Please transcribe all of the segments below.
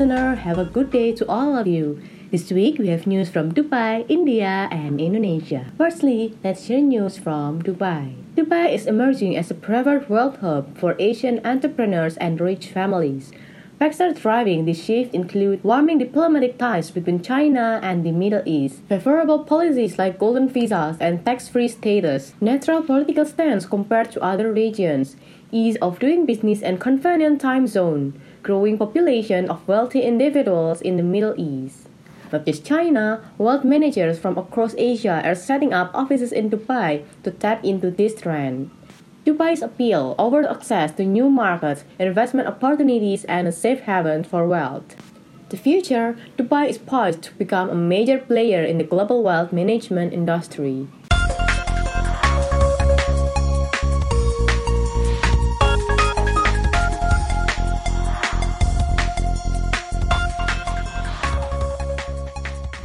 listener, have a good day to all of you. This week we have news from Dubai, India, and Indonesia. Firstly, let's share news from Dubai. Dubai is emerging as a preferred world hub for Asian entrepreneurs and rich families. Factors driving this shift include warming diplomatic ties between China and the Middle East, favorable policies like golden visas and tax-free status, neutral political stance compared to other regions, ease of doing business and convenient time zone, growing population of wealthy individuals in the Middle East. Not just China, wealth managers from across Asia are setting up offices in Dubai to tap into this trend. Dubai's appeal offers access to new markets, investment opportunities, and a safe haven for wealth. The future, Dubai is poised to become a major player in the global wealth management industry.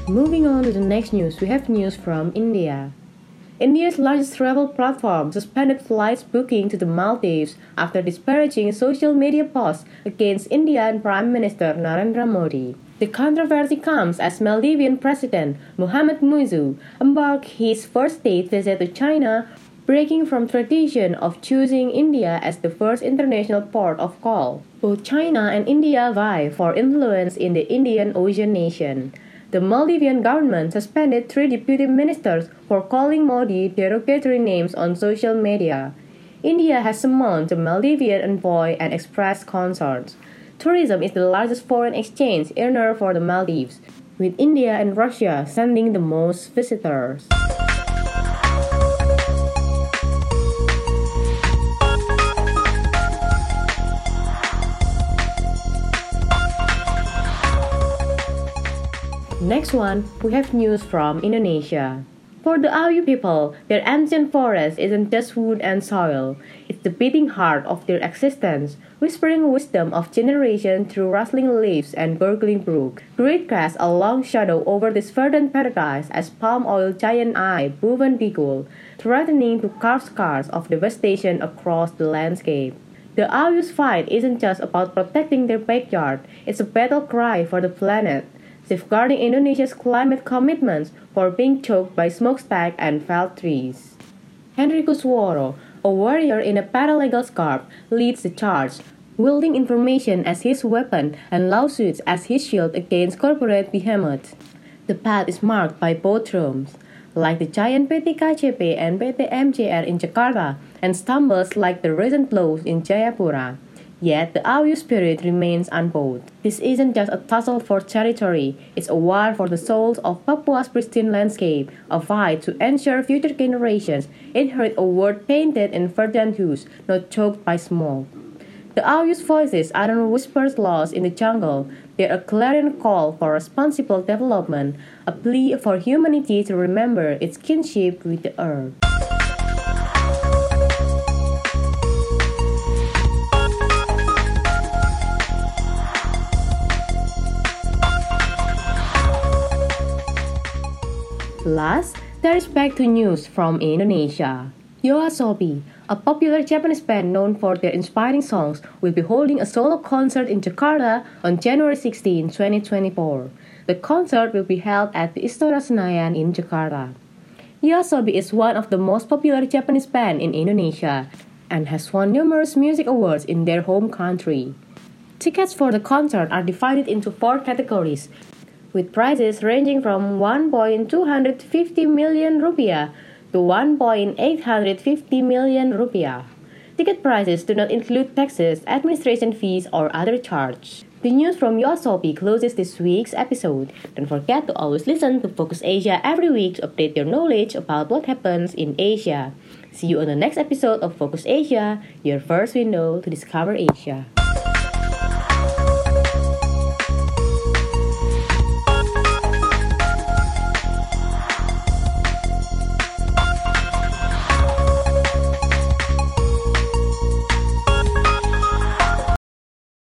Moving on to the next news, we have news from India. India's largest travel platform suspended flights booking to the Maldives after disparaging social media posts against Indian Prime Minister Narendra Modi. The controversy comes as Maldivian President Mohamed Muizzu embarked his first state visit to China, breaking from tradition of choosing India as the first international port of call. Both China and India vie for influence in the Indian Ocean nation. The Maldivian government suspended three deputy ministers for calling Modi derogatory names on social media. India has summoned the Maldivian envoy and expressed concerns. Tourism is the largest foreign exchange earner for the Maldives, with India and Russia sending the most visitors. Next one, we have news from Indonesia. For the Awyu people, their ancient forest isn't just wood and soil, it's the beating heart of their existence, whispering wisdom of generations through rustling leaves and gurgling brook. Great casts a long shadow over this verdant paradise as palm oil giant eye Boven Digoel, threatening to carve scars of devastation across the landscape. The Awyu's fight isn't just about protecting their backyard, it's a battle cry for the planet safeguarding Indonesia's climate commitments for being choked by smokestack and felled trees. Hendrikus Woro, a warrior in a paralegal scarf, leads the charge, wielding information as his weapon and lawsuits as his shield against corporate behemoths. The path is marked by both rooms, like the giant PT KCP and PT MJR in Jakarta, and stumbles like the recent blows in Jayapura. Yet the Awyu spirit remains unbowed. This isn't just a tussle for territory, it's a war for the souls of Papua's pristine landscape, a fight to ensure future generations inherit a world painted in verdant hues, not choked by smoke. The Awyu's voices aren't whispers lost in the jungle, they're a clarion call for responsible development, a plea for humanity to remember its kinship with the earth. Last, there is back to news from Indonesia. Yoasobi, a popular Japanese band known for their inspiring songs, will be holding a solo concert in Jakarta on January 16, 2024. The concert will be held at the Istora Senayan in Jakarta. Yoasobi is one of the most popular Japanese bands in Indonesia and has won numerous music awards in their home country. Tickets for the concert are divided into four categories with prices ranging from 1.250 million rupiah to 1.850 million rupiah. Ticket prices do not include taxes, administration fees, or other charge. The news from Yoasobi closes this week's episode. Don't forget to always listen to Focus Asia every week to update your knowledge about what happens in Asia. See you on the next episode of Focus Asia, your first window to discover Asia.